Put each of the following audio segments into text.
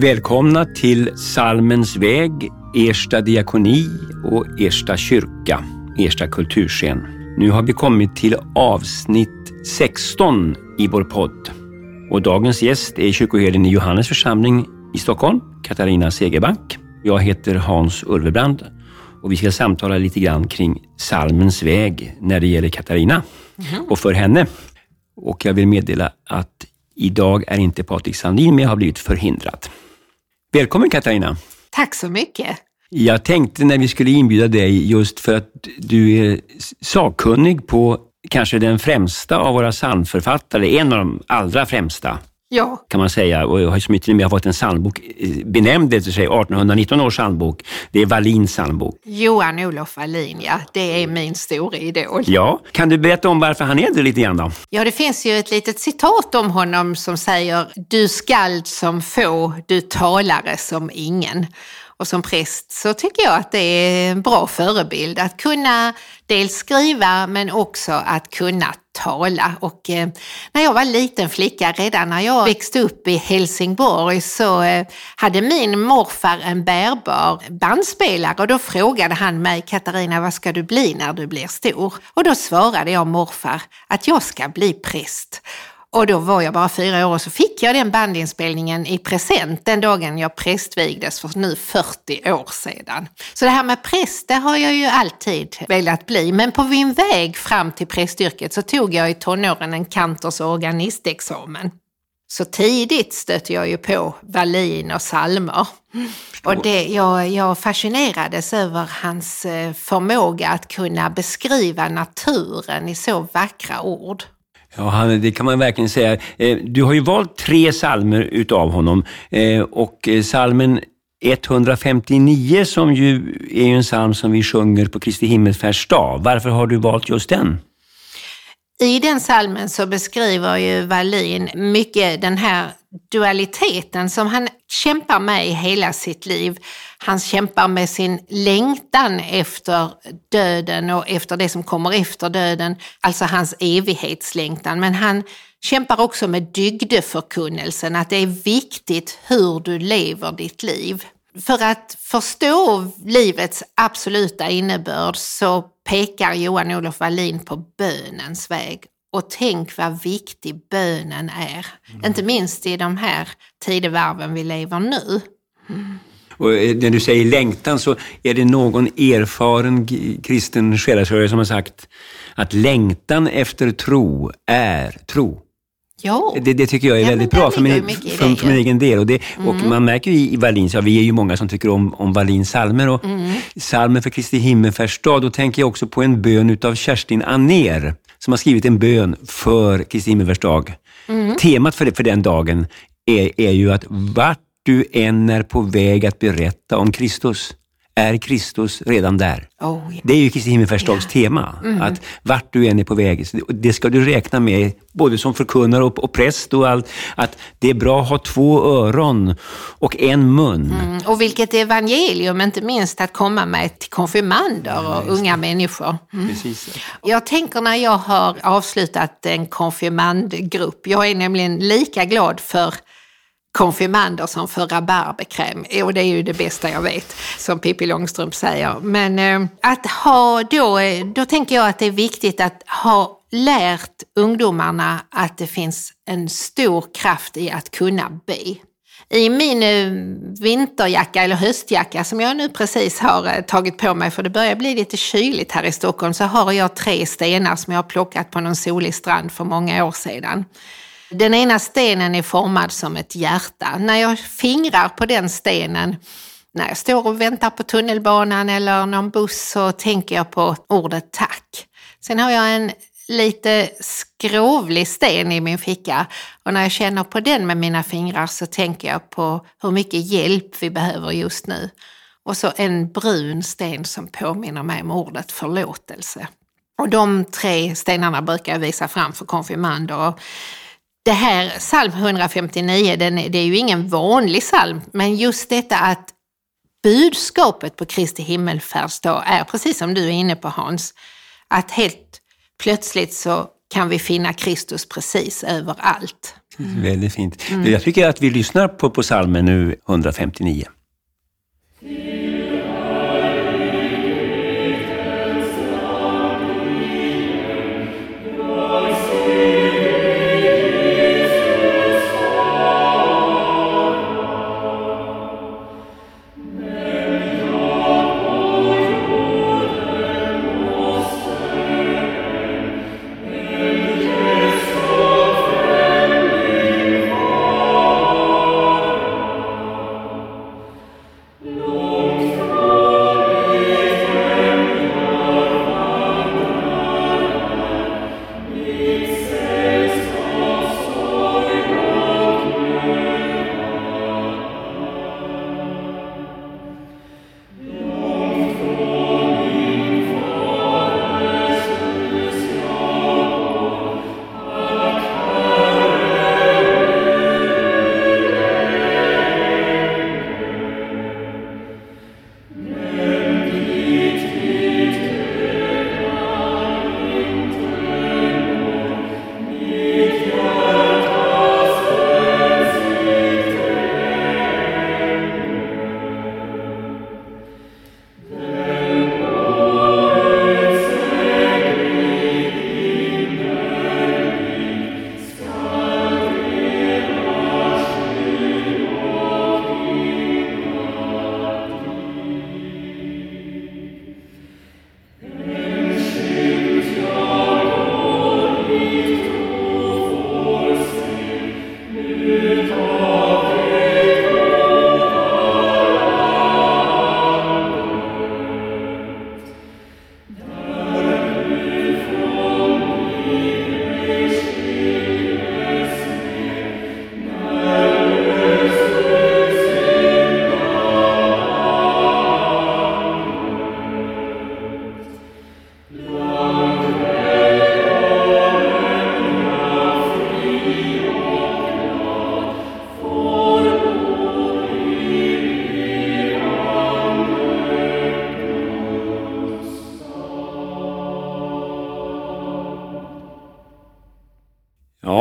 Välkomna till Salmens väg, Ersta diakoni och Ersta kyrka, Ersta kulturscen. Nu har vi kommit till avsnitt 16 i vår podd. Och dagens gäst är kyrkoherden i Johannes församling i Stockholm, Katarina Segerback. Jag heter Hans Ulvebrand och vi ska samtala lite grann kring salmens väg när det gäller Katarina mm. och för henne. Och jag vill meddela att idag är inte Patrik Sandin med, har blivit förhindrad. Välkommen Katarina! Tack så mycket! Jag tänkte när vi skulle inbjuda dig just för att du är sakkunnig på kanske den främsta av våra psalmförfattare, en av de allra främsta. Ja. Kan man säga. Och jag har till och med fått en psalmbok benämnd efter sig, 1819 års psalmbok. Det är Wallins psalmbok. Johan Olof Wallin, ja. Det är min stora idol. Ja. Kan du berätta om varför han är det lite grann då? Ja, det finns ju ett litet citat om honom som säger Du skald som få, du talare som ingen och som präst så tycker jag att det är en bra förebild att kunna dels skriva men också att kunna tala. Och eh, när jag var liten flicka, redan när jag växte upp i Helsingborg, så eh, hade min morfar en bärbar bandspelare och då frågade han mig, Katarina, vad ska du bli när du blir stor? Och då svarade jag morfar att jag ska bli präst. Och då var jag bara fyra år och så fick jag den bandinspelningen i present den dagen jag prästvigdes för nu 40 år sedan. Så det här med präst, det har jag ju alltid velat bli. Men på min väg fram till prästyrket så tog jag i tonåren en kantors organistexamen. Så tidigt stötte jag ju på Wallin och salmer. Och det, jag, jag fascinerades över hans eh, förmåga att kunna beskriva naturen i så vackra ord. Ja, det kan man verkligen säga. Eh, du har ju valt tre salmer utav honom eh, och eh, salmen 159 som ju är en psalm som vi sjunger på Kristi himmelsfärdsdag. Varför har du valt just den? I den salmen så beskriver ju Wallin mycket den här dualiteten som han kämpar med i hela sitt liv. Han kämpar med sin längtan efter döden och efter det som kommer efter döden, alltså hans evighetslängtan. Men han kämpar också med dygdeförkunnelsen, att det är viktigt hur du lever ditt liv. För att förstå livets absoluta innebörd så pekar Johan-Olof Wallin på bönens väg. Och tänk vad viktig bönen är. Mm. Inte minst i de här tidevarven vi lever nu. Mm. Och eh, när du säger längtan så är det någon erfaren kristen själasörjare som har sagt att längtan efter tro är tro. Det, det, tycker jag är ja, väldigt bra för min, för, för min egen del. Och, det, mm. och man märker ju i Wallins, ja, vi är ju många som tycker om, om Wallins salmer och mm. salmen för Kristi himmelfärdsdag, då tänker jag också på en bön utav Kerstin Aner som har skrivit en bön för Kristi himmelfärdsdag. Mm. Temat för, för den dagen är, är ju att vart du än är på väg att berätta om Kristus, är Kristus redan där. Oh, yeah. Det är ju Kristi himmelfärdsdags yeah. tema. Mm. Att vart du än är på väg, det ska du räkna med, både som förkunnare och, och präst och allt, att det är bra att ha två öron och en mun. Mm. Och vilket evangelium, inte minst att komma med till konfirmander och ja, unga människor. Mm. Precis. Jag tänker när jag har avslutat en konfirmandgrupp, jag är nämligen lika glad för konfirmander som för rabarberkräm. Och det är ju det bästa jag vet, som Pippi Långstrump säger. Men eh, att ha då, eh, då tänker jag att det är viktigt att ha lärt ungdomarna att det finns en stor kraft i att kunna be. I min eh, vinterjacka eller höstjacka som jag nu precis har eh, tagit på mig, för det börjar bli lite kyligt här i Stockholm, så har jag tre stenar som jag har plockat på någon solig strand för många år sedan. Den ena stenen är formad som ett hjärta. När jag fingrar på den stenen när jag står och väntar på tunnelbanan eller någon buss så tänker jag på ordet tack. Sen har jag en lite skrovlig sten i min ficka och när jag känner på den med mina fingrar så tänker jag på hur mycket hjälp vi behöver just nu. Och så en brun sten som påminner mig om ordet förlåtelse. Och de tre stenarna brukar jag visa fram för konfirmander. Det här psalm 159, den, det är ju ingen vanlig psalm, men just detta att budskapet på Kristi himmelfärdsdag är, precis som du är inne på Hans, att helt plötsligt så kan vi finna Kristus precis överallt. Mm. Väldigt fint. Mm. Jag tycker att vi lyssnar på, på salmen nu, 159.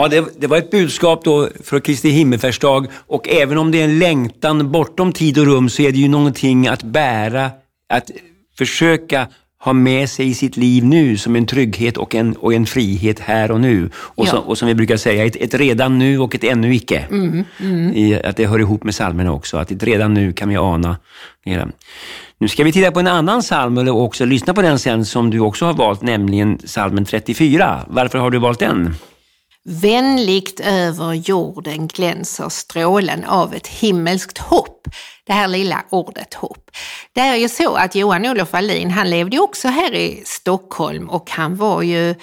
Det, det, var ett budskap då för Kristi himmelfärdsdag och även om det är en längtan bortom tid och rum så är det ju någonting att bära, att försöka ha med sig i sitt liv nu som en trygghet och en, och en frihet här och nu. Och, ja. så, och som vi brukar säga, ett, ett, redan nu och ett ännu icke. Mm, mm. I, att det hör ihop med salmerna också, att ett redan nu kan vi ana. Nu ska vi titta på en annan psalm och också lyssna på den sen som du också har valt, nämligen psalmen 34. Varför har du valt den? Vänligt över jorden glänser strålen av ett himmelskt hopp. Det här lilla ordet hopp. Det är ju så att Johan-Olof Wallin, han levde ju också här i Stockholm och han var ju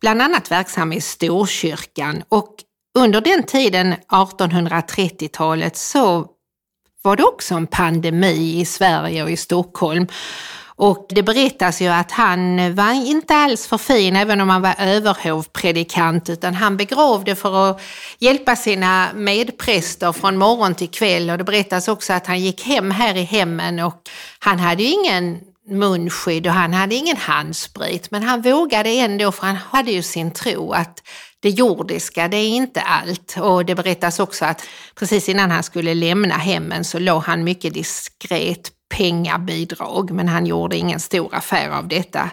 bland annat verksam i Storkyrkan och under den tiden, 1830-talet, så var det också en pandemi i Sverige och i Stockholm. Och det berättas ju att han var inte alls för fin, även om han var överhovpredikant, utan han begravde för att hjälpa sina medpräster från morgon till kväll. Och det berättas också att han gick hem här i hemmen och han hade ju ingen munskydd och han hade ingen handsprit, men han vågade ändå, för han hade ju sin tro att det jordiska, det är inte allt. Och det berättas också att precis innan han skulle lämna hemmen så låg han mycket diskret pengabidrag, men han gjorde ingen stor affär av detta.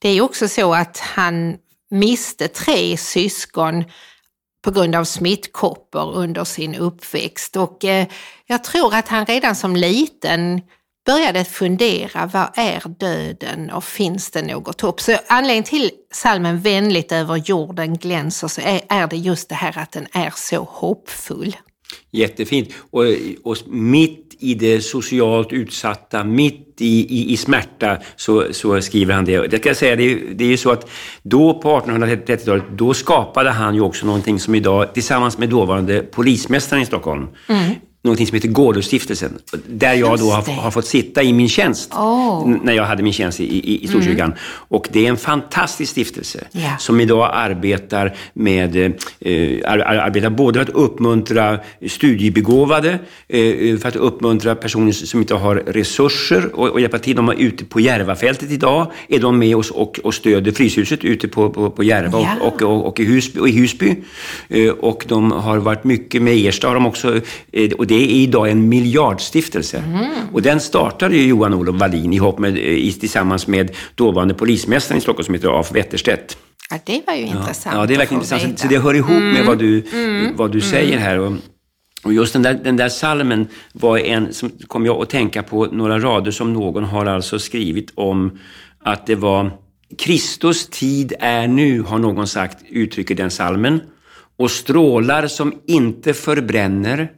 Det är också så att han miste tre syskon på grund av smittkoppor under sin uppväxt och eh, jag tror att han redan som liten började fundera, vad är döden och finns det något hopp? Så anledningen till salmen Vänligt över jorden glänser så är, är det just det här att den är så hoppfull. Jättefint. Och, och mitt i det socialt utsatta, mitt i, i, i smärta, så, så skriver han det. Det kan jag säga, det är, det är ju så att då på 1830-talet, då skapade han ju också någonting som idag, tillsammans med dåvarande polismästaren i Stockholm, mm någonting som heter Gårdostiftelsen. Där jag då har, har, fått sitta i min tjänst. Oh. När jag hade min tjänst i, i, i Storkyrkan. Mm. Och det är en fantastisk stiftelse. Yeah. Som idag arbetar med, eh, arbetar både för att uppmuntra studiebegåvade, eh, för att uppmuntra personer som inte har resurser och, och hjälpa till. De är ute på Järvafältet idag. Är de med oss och, och stöder Fryshuset ute på, på, på Järva yeah. och, och, och, i Husby. Och i Husby. Eh, och de har varit mycket med Ersta har de också. Eh, och det är idag en miljardstiftelse. Mm. Och den startade ju Johan-Olof Wallin ihop med, tillsammans med dåvarande polismästaren i Stockholm som heter Af Wetterstedt. Ja, det var ju intressant. Ja, det är verkligen intressant. Så det hör ihop mm. med vad du, mm. vad du mm. säger här. Och, och just den där, den där salmen var en som kom jag att tänka på några rader som någon har alltså skrivit om att det var Kristus tid är nu, har någon sagt, uttrycker den salmen. Och strålar som inte förbränner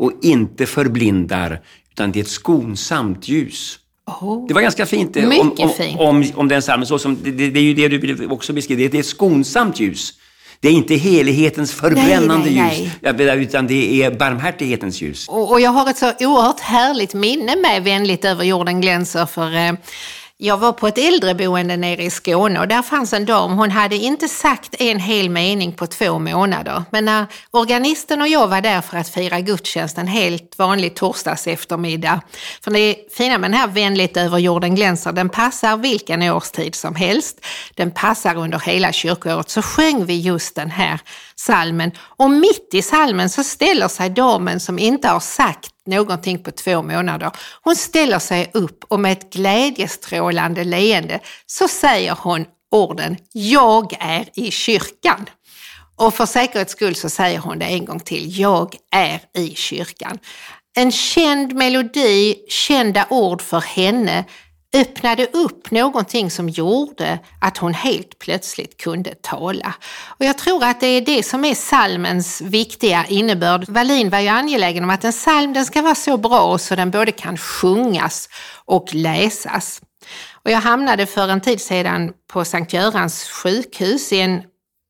och inte förblindar, utan det är ett skonsamt ljus. Oh. Det var ganska fint. Eh, Mycket om, om, fint. Om, om den salmen. Så som, det, det, är ju det du också beskriver. Det är ett skonsamt ljus. Det är inte helighetens förbrännande nej, nej, nej. ljus, utan det är barmhärtighetens ljus. Och, och, jag har ett så oerhört härligt minne med Vänligt över jorden glänser. För eh, jag var på ett äldreboende nere i Skåne och där fanns en dam, hon hade inte sagt en hel mening på två månader. Men när organisten och jag var där för att fira gudstjänst en helt vanlig torsdags eftermiddag. För det fina med den här Vänligt över jorden glänser, den passar vilken årstid som helst. Den passar under hela kyrkoåret. Så sjöng vi just den här salmen och mitt i salmen så ställer sig damen som inte har sagt någonting på två månader. Hon ställer sig upp och med ett glädjestrålande leende så säger hon orden Jag är i kyrkan. Och för säkerhets skull så säger hon det en gång till. Jag är i kyrkan. En känd melodi, kända ord för henne öppnade upp någonting som gjorde att hon helt plötsligt kunde tala. Och jag tror att det är det som är salmens viktiga innebörd. Wallin var ju angelägen om att en psalm den ska vara så bra så den både kan sjungas och läsas. Och jag hamnade för en tid sedan på Sankt Görans sjukhus i en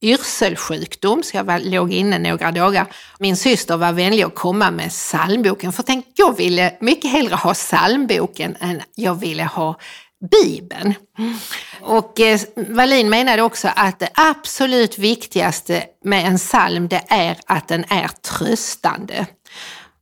yrselsjukdom, så jag var, låg inne några dagar. Min syster var vänlig att komma med psalmboken, för tänk, jag ville mycket hellre ha psalmboken än jag ville ha Bibeln. Och eh, Wallin menade också att det absolut viktigaste med en psalm det är att den är tröstande.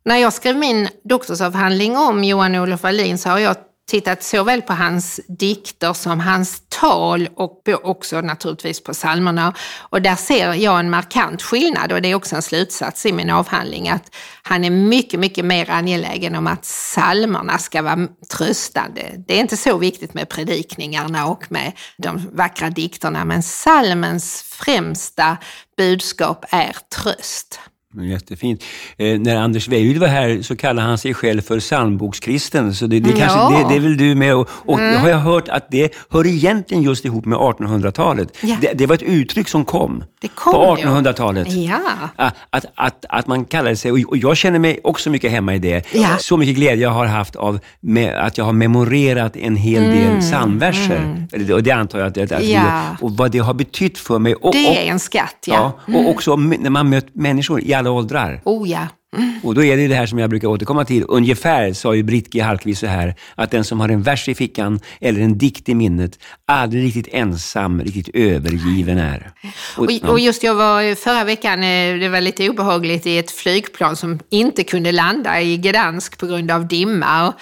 När jag skrev min doktorsavhandling om Johan Olof Wallin så har jag tittat såväl på hans dikter som hans tal och också naturligtvis på psalmerna. Och där ser jag en markant skillnad och det är också en slutsats i min avhandling att han är mycket, mycket mer angelägen om att psalmerna ska vara tröstande. Det är inte så viktigt med predikningarna och med de vackra dikterna men psalmens främsta budskap är tröst. Jättefint. Eh, när Anders Weijud var här så kallade han sig själv för psalmbokskristen. Så det, det, ja. kanske, det, det är väl du med. Och, och mm. har jag hört att det hör egentligen just ihop med 1800-talet. Ja. Det, det, var ett uttryck som kom, kom på 1800-talet. Ja. Att, att, att man kallade sig, och jag känner mig också mycket hemma i det. Ja. Så mycket glädje jag har haft av med, att jag har memorerat en hel del mm. psalmverser. Mm. Och det antar jag att, att, att ja. och vad det har betytt för mig. Och, det är en skatt, ja. ja och mm. också när man mött människor i alla åldrar. Oh ja. Mm. Och då är det det här som jag brukar återkomma till. Ungefär sa ju Britt G. Hallqvist så här, att den som har en vers i fickan eller en dikt i minnet aldrig riktigt ensam, riktigt övergiven är. Och, och, och just jag var förra veckan, eh, det var lite obehagligt i ett flygplan som inte kunde landa i Gdansk på grund av dimma. Och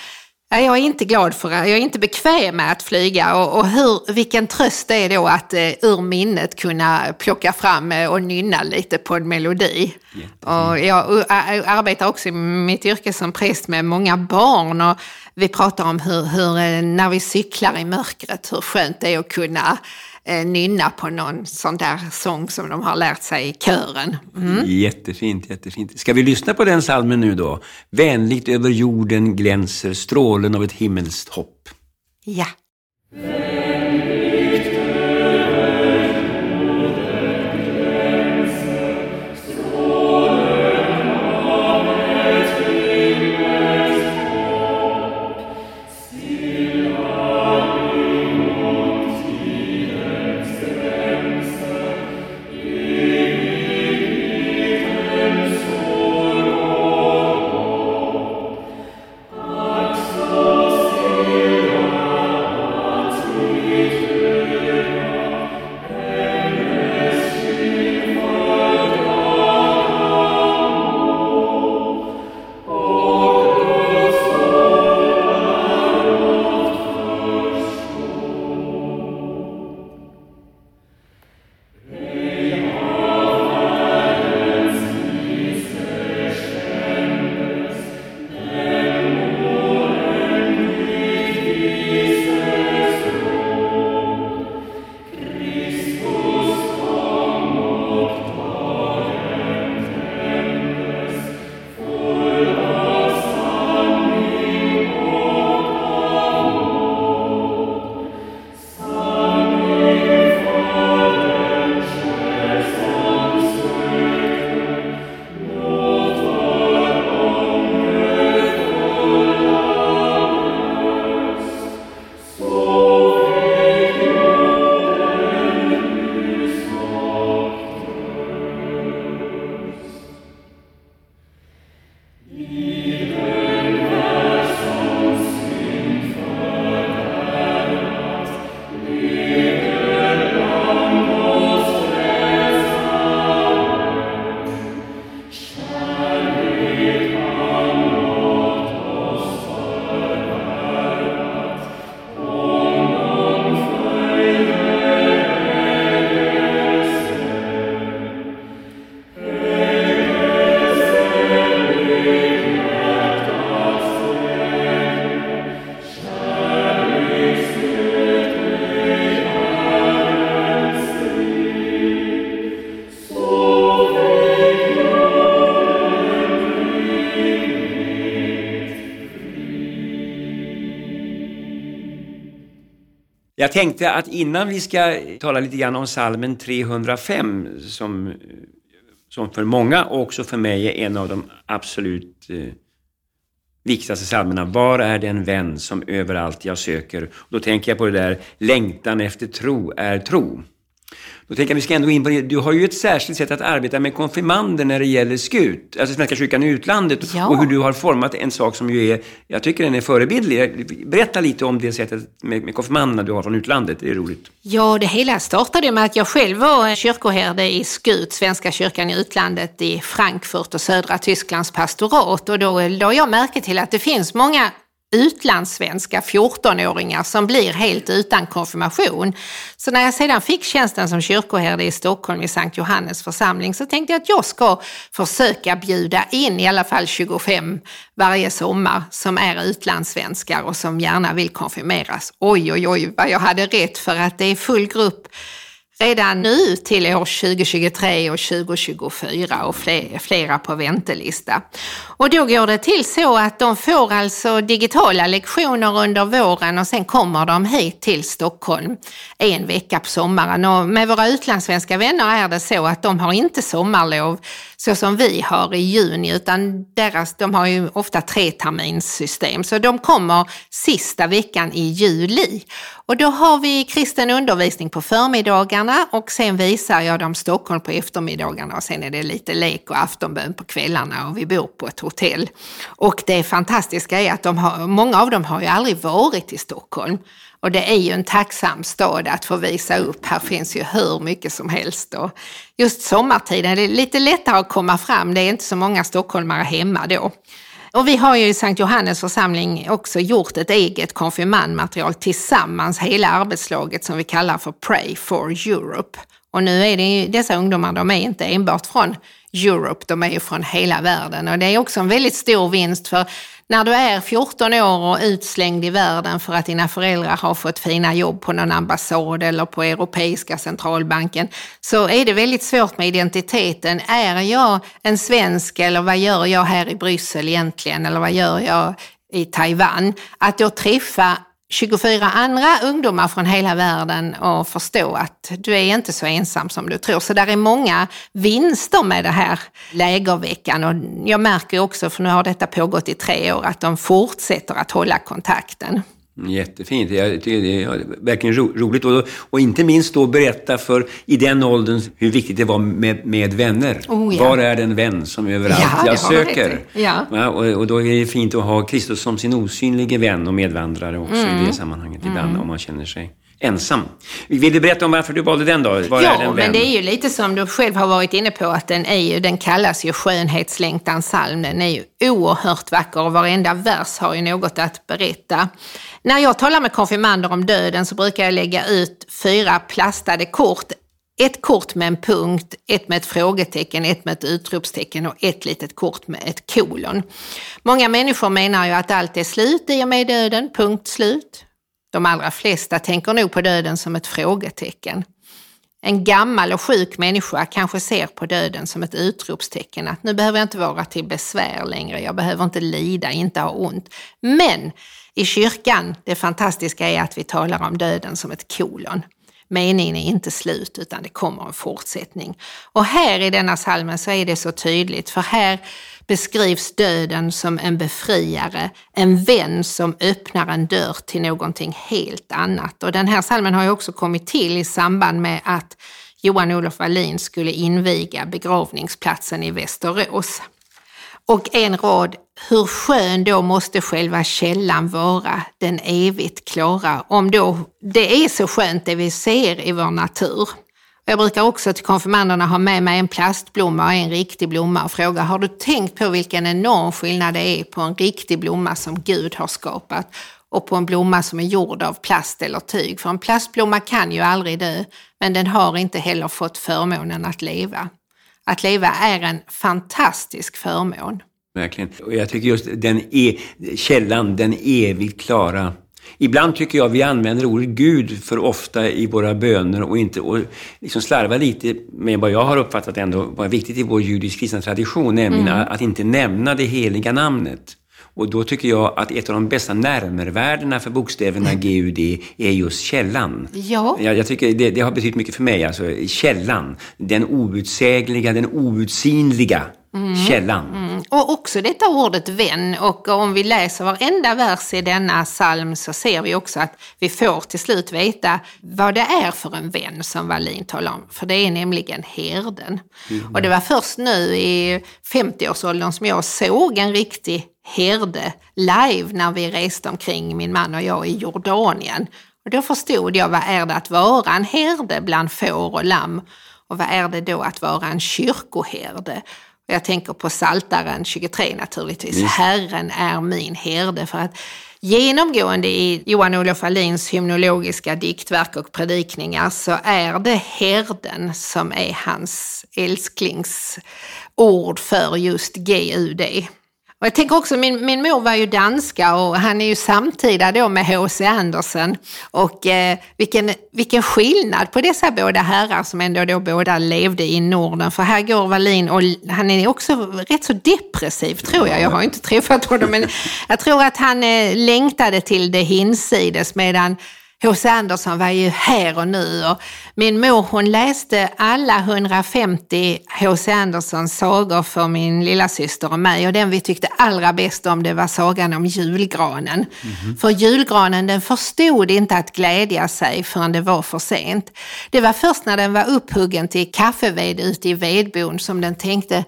jag är inte glad för det. Jag är inte bekväm med att flyga och, och hur, vilken tröst det är då att eh, ur minnet kunna plocka fram eh, och nynna lite på en melodi. Och jag arbetar också i mitt yrke som präst med många barn och vi pratar om hur, hur eh, när vi cyklar i mörkret, hur skönt det är att kunna nynna på någon sån där sång som de har lärt sig i kören. Mm. Jättefint, jättefint. Ska vi lyssna på den salmen nu då? Vänligt över jorden glänser strålen av ett himmelskt hopp. Ja. Tänkte att innan vi ska tala lite grann om salmen 305 som, som för många och också för mig är en av de absolut eh, viktigaste psalmerna. Var är den vän som överallt jag söker? Då tänker jag på det där, längtan efter tro är tro. Då tänker jag vi ska ändå in på det. Du har ju ett särskilt sätt att arbeta med konfirmander när det gäller SKUT, alltså Svenska kyrkan i utlandet, ja. och hur du har format en sak som ju är, jag tycker den är förebildlig. Berätta lite om det sättet med, med konfirmanderna du har från utlandet, det är roligt. Ja, det hela startade med att jag själv var kyrkoherde i SKUT, Svenska kyrkan i utlandet, i Frankfurt och södra Tysklands pastorat. Och då lade jag märke till att det finns många utlandssvenska 14-åringar som blir helt utan konfirmation. Så när jag sedan fick tjänsten som kyrkoherde i Stockholm i Sankt Johannes församling så tänkte jag att jag ska försöka bjuda in i alla fall 25 varje sommar som är utlandssvenskar och som gärna vill konfirmeras. Oj, oj, oj vad jag hade rätt för att det är full grupp redan nu till år 2023 och 2024 och flera på väntelista. Och då går det till så att de får alltså digitala lektioner under våren och sen kommer de hit till Stockholm en vecka på sommaren. Och med våra utlandssvenska vänner är det så att de har inte sommarlov så som vi har i juni, utan deras, de har ju ofta treterminssystem. Så de kommer sista veckan i juli. Och då har vi kristen undervisning på förmiddagarna och sen visar jag dem Stockholm på eftermiddagarna och sen är det lite lek och aftonbön på kvällarna och vi bor på ett hotell. Och det fantastiska är att de har, många av dem har ju aldrig varit i Stockholm. Och det är ju en tacksam stad att få visa upp. Här finns ju hur mycket som helst. Och just sommartiden är det lite lättare att komma fram. Det är inte så många stockholmare hemma då. Och vi har ju i Sankt Johannes församling också gjort ett eget konfirmandmaterial tillsammans, hela arbetslaget som vi kallar för Pray for Europe. Och nu är det ju, dessa ungdomar, de är inte enbart från Europe, de är ju från hela världen. Och det är också en väldigt stor vinst för när du är 14 år och utslängd i världen för att dina föräldrar har fått fina jobb på någon ambassad eller på Europeiska centralbanken så är det väldigt svårt med identiteten. Är jag en svensk eller vad gör jag här i Bryssel egentligen eller vad gör jag i Taiwan? Att då träffa 24 andra ungdomar från hela världen och förstå att du är inte så ensam som du tror. Så där är många vinster med det här lägerveckan och jag märker också, för nu har detta pågått i tre år, att de fortsätter att hålla kontakten. Jättefint. Jag tycker det är verkligen ro, roligt. Och, och, inte minst då berätta för, i den åldern, hur viktigt det var med, med vänner. Oh, ja. Var är den vän som överallt ja, jag söker? Ja. ja och, och, då är det fint att ha Kristus som sin osynlige vän och medvandrare också mm. i det sammanhanget ibland, mm. om man känner sig ensam. Vill du berätta om varför du valde den då? Var ja, den men det är ju lite som du själv har varit inne på att den, är ju, den kallas ju skönhetslängtans psalm. Den är ju oerhört vacker och varenda vers har ju något att berätta. När jag talar med konfirmander om döden så brukar jag lägga ut fyra plastade kort. Ett kort med en punkt, ett med ett frågetecken, ett med ett utropstecken och ett litet kort med ett kolon. Många människor menar ju att allt är slut i och med döden, punkt slut. De allra flesta tänker nog på döden som ett frågetecken. En gammal och sjuk människa kanske ser på döden som ett utropstecken att nu behöver jag inte vara till besvär längre, jag behöver inte lida, inte ha ont. Men i kyrkan, det fantastiska är att vi talar om döden som ett kolon. Meningen är inte slut utan det kommer en fortsättning. Och här i denna salmen så är det så tydligt för här beskrivs döden som en befriare, en vän som öppnar en dörr till någonting helt annat. Och den här salmen har ju också kommit till i samband med att Johan-Olof Wallin skulle inviga begravningsplatsen i Västerås. Och en rad, hur skön då måste själva källan vara, den evigt klara, om då det är så skönt det vi ser i vår natur. Jag brukar också till konfirmanderna ha med mig en plastblomma och en riktig blomma och fråga, har du tänkt på vilken enorm skillnad det är på en riktig blomma som Gud har skapat och på en blomma som är gjord av plast eller tyg? För en plastblomma kan ju aldrig dö, men den har inte heller fått förmånen att leva. Att leva är en fantastisk förmån. Verkligen. Och jag tycker just den e källan, den evigt klara Ibland tycker jag vi använder ordet Gud för ofta i våra böner och inte och liksom slarvar lite med vad jag har uppfattat ändå var viktigt i vår judisk kristna tradition, nämligen mm. att inte nämna det heliga namnet. Och då tycker jag att ett av de bästa närmervärdena för bokstäverna mm. GUD är just källan. Ja. Jag, jag tycker det, det, har betytt mycket för mig, alltså källan. Den outsägliga, den outsinliga Mm. Källan. Mm. Och också detta ordet vän. Och om vi läser varenda vers i denna psalm så ser vi också att vi får till slut veta vad det är för en vän som Wallin talar om. För det är nämligen herden. Mm. Och det var först nu i 50-årsåldern som jag såg en riktig herde live när vi reste omkring, min man och jag, i Jordanien. Och då förstod jag vad är det att vara en herde bland får och lamm och vad är det då att vara en kyrkoherde? Jag tänker på Saltaren 23 naturligtvis. Mm. Herren är min herde. För att genomgående i Johan-Olof Wallins hymnologiska diktverk och predikningar så är det herden som är hans älsklingsord för just GUD. Och jag tänker också, min, min mor var ju danska och han är ju samtida då med H.C. Andersen. Och eh, vilken, vilken skillnad på dessa båda herrar som ändå då båda levde i Norden. För här går Wallin och han är också rätt så depressiv tror jag. Jag har inte träffat honom men jag tror att han eh, längtade till det hinsides medan H.C. Andersson var ju här och nu och min mor hon läste alla 150 H.C. Anderssons sagor för min lilla syster och mig och den vi tyckte allra bäst om det var sagan om julgranen. Mm -hmm. För julgranen den förstod inte att glädja sig förrän det var för sent. Det var först när den var upphuggen till kaffeved ute i vedbon som den tänkte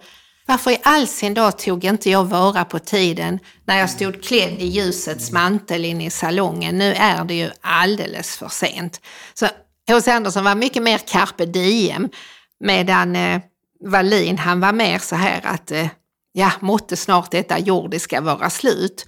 varför i all sin dag tog inte jag vara på tiden när jag stod klädd i ljusets mantel inne i salongen? Nu är det ju alldeles för sent. Så H.C. Andersson var mycket mer carpe diem medan eh, Wallin han var mer så här att eh, ja, måtte snart detta jordiska vara slut.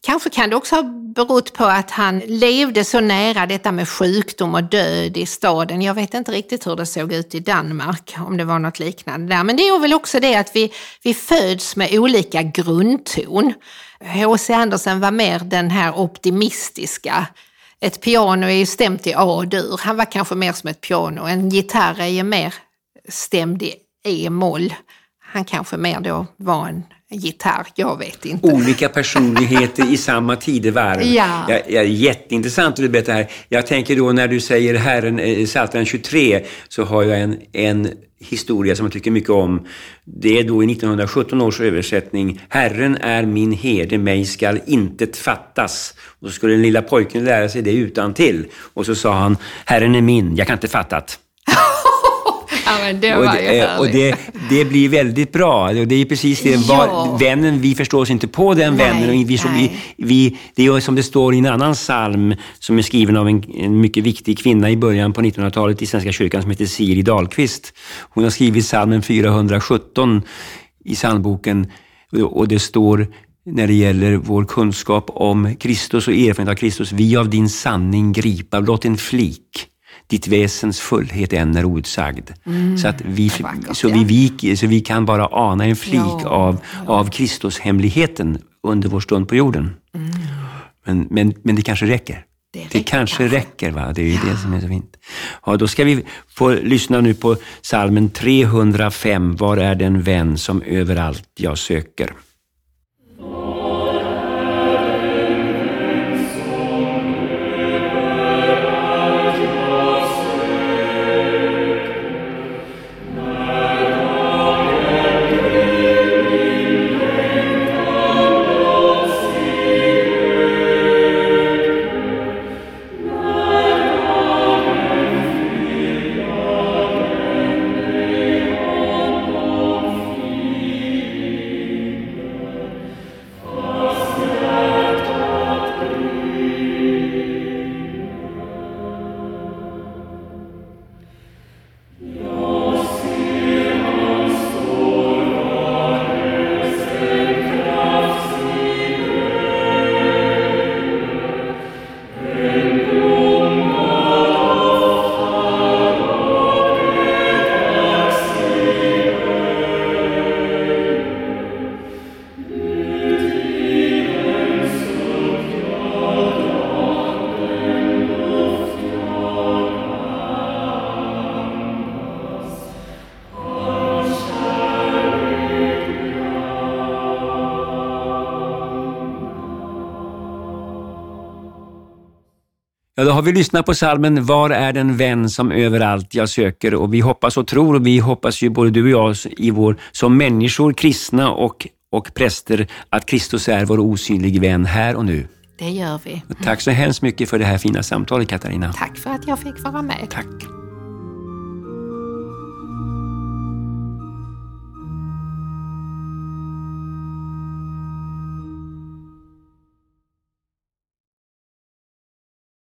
Kanske kan det också ha berott på att han levde så nära detta med sjukdom och död i staden. Jag vet inte riktigt hur det såg ut i Danmark, om det var något liknande där. Men det är väl också det att vi, vi föds med olika grundton. H.C. Andersen var mer den här optimistiska. Ett piano är ju stämt i A-dur. Han var kanske mer som ett piano. En gitarr är ju mer stämd i E-moll. Han kanske mer då var en gitarr, jag vet inte. Olika personligheter i samma tidevarv. Ja. Ja, ja, jätteintressant att du berättar här. Jag tänker då när du säger Herren, eh, Psaltaren 23, så har jag en, en historia som jag tycker mycket om. Det är då i 1917 års översättning. Herren är min herde, mig skall intet fattas. Och så skulle den lilla pojken lära sig det utan till. Och så sa han, Herren är min, jag kan inte fattat. Ja, men det var och, och det, det blir väldigt bra. Det är precis det. Ja. vännen, vi förstår oss inte på den nej, vännen. Vi, vi, vi, det är som det står i en annan psalm som är skriven av en, en mycket viktig kvinna i början på 1900-talet i Svenska kyrkan som heter Siri Dahlqvist. Hon har skrivit psalmen 417 i psalmboken och det står när det gäller vår kunskap om Kristus och erfarenhet av Kristus. Vi av din sanning gripa blott en flik ditt väsens fullhet än är outsagd. Mm, så, att vi, vackert, så, vi, vi, så vi kan bara ana en flik ja, av, ja. av Kristushemligheten under vår stund på jorden. Mm. Men, men, men det kanske räcker. Det, räcker, det kanske, kanske räcker. Va? Det är ja. det som är så fint. Ja, då ska vi få lyssna nu på salmen 305. Var är den vän som överallt jag söker? Ja, då har vi lyssnat på salmen Var är den vän som överallt jag söker? Och vi hoppas och tror och vi hoppas ju både du och jag i vår, som människor, kristna och, och präster att Kristus är vår osynlige vän här och nu. Det gör vi. Och tack så hemskt mycket för det här fina samtalet Katarina. Tack för att jag fick vara med. Tack.